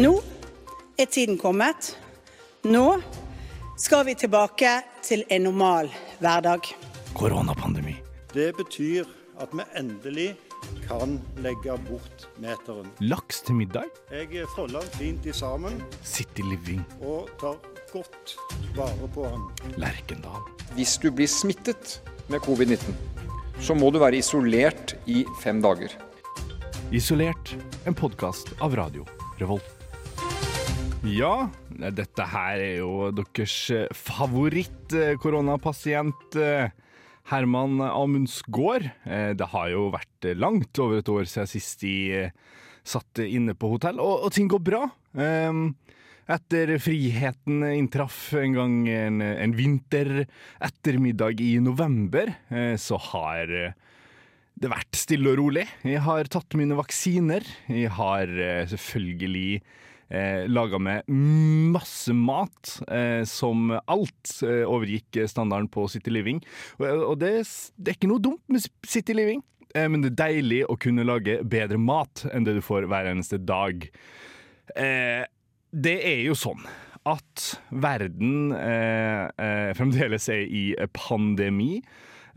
Nå er tiden kommet. Nå skal vi tilbake til en normal hverdag. Koronapandemi. Det betyr at vi endelig kan legge bort meteren. Laks til middag. Jeg folder den fint i sammen City Living. og tar godt vare på den. Lerkendal. Hvis du blir smittet med covid-19, så må du være isolert i fem dager. Isolert. En podkast av Radio Revolt. Ja, dette her er jo deres favoritt-koronapasient. Herman Amundsgaard. Eh, Det har jo vært langt over et år siden sist de eh, satt inne på hotell, og, og ting går bra. Um, etter friheten inntraff en gang en, en vinter ettermiddag i november, eh, så har eh, det vært stille og rolig. Jeg har tatt mine vaksiner. Jeg har eh, selvfølgelig eh, laga med masse mat eh, som alt eh, overgikk standarden på City Living. Og, og det, det er ikke noe dumt med City Living, eh, men det er deilig å kunne lage bedre mat enn det du får hver eneste dag. Eh, det er jo sånn at verden eh, eh, fremdeles er i pandemi.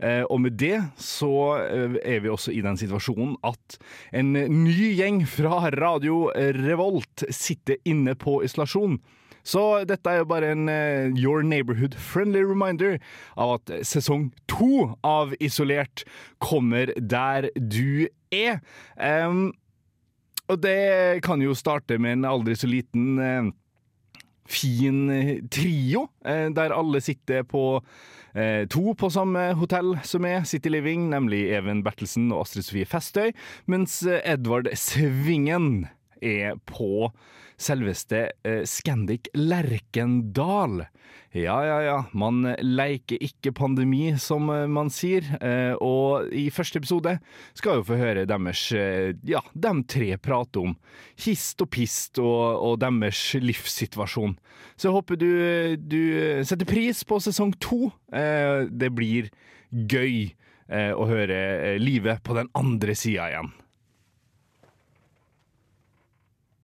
Eh, og med det så eh, er vi også i den situasjonen at en ny gjeng fra Radio Revolt sitter inne på isolasjon. Så dette er jo bare en uh, Your Neighborhood friendly reminder av at sesong to av Isolert kommer der du er. Um, og det kan jo starte med en aldri så liten eh, fin eh, trio, eh, der alle sitter på eh, to på samme hotell som er City Living, nemlig Even Bertelsen og Astrid Sofie Festøy, mens Edvard Svingen er på selveste eh, Scandic Lerkendal. Ja, ja, ja, man leker ikke pandemi, som eh, man sier, eh, og i første episode skal vi få høre deres, ja, dem tre prate om hist og pist og, og deres livssituasjon. Så jeg håper du, du setter pris på sesong to. Det blir gøy å høre livet på den andre sida igjen.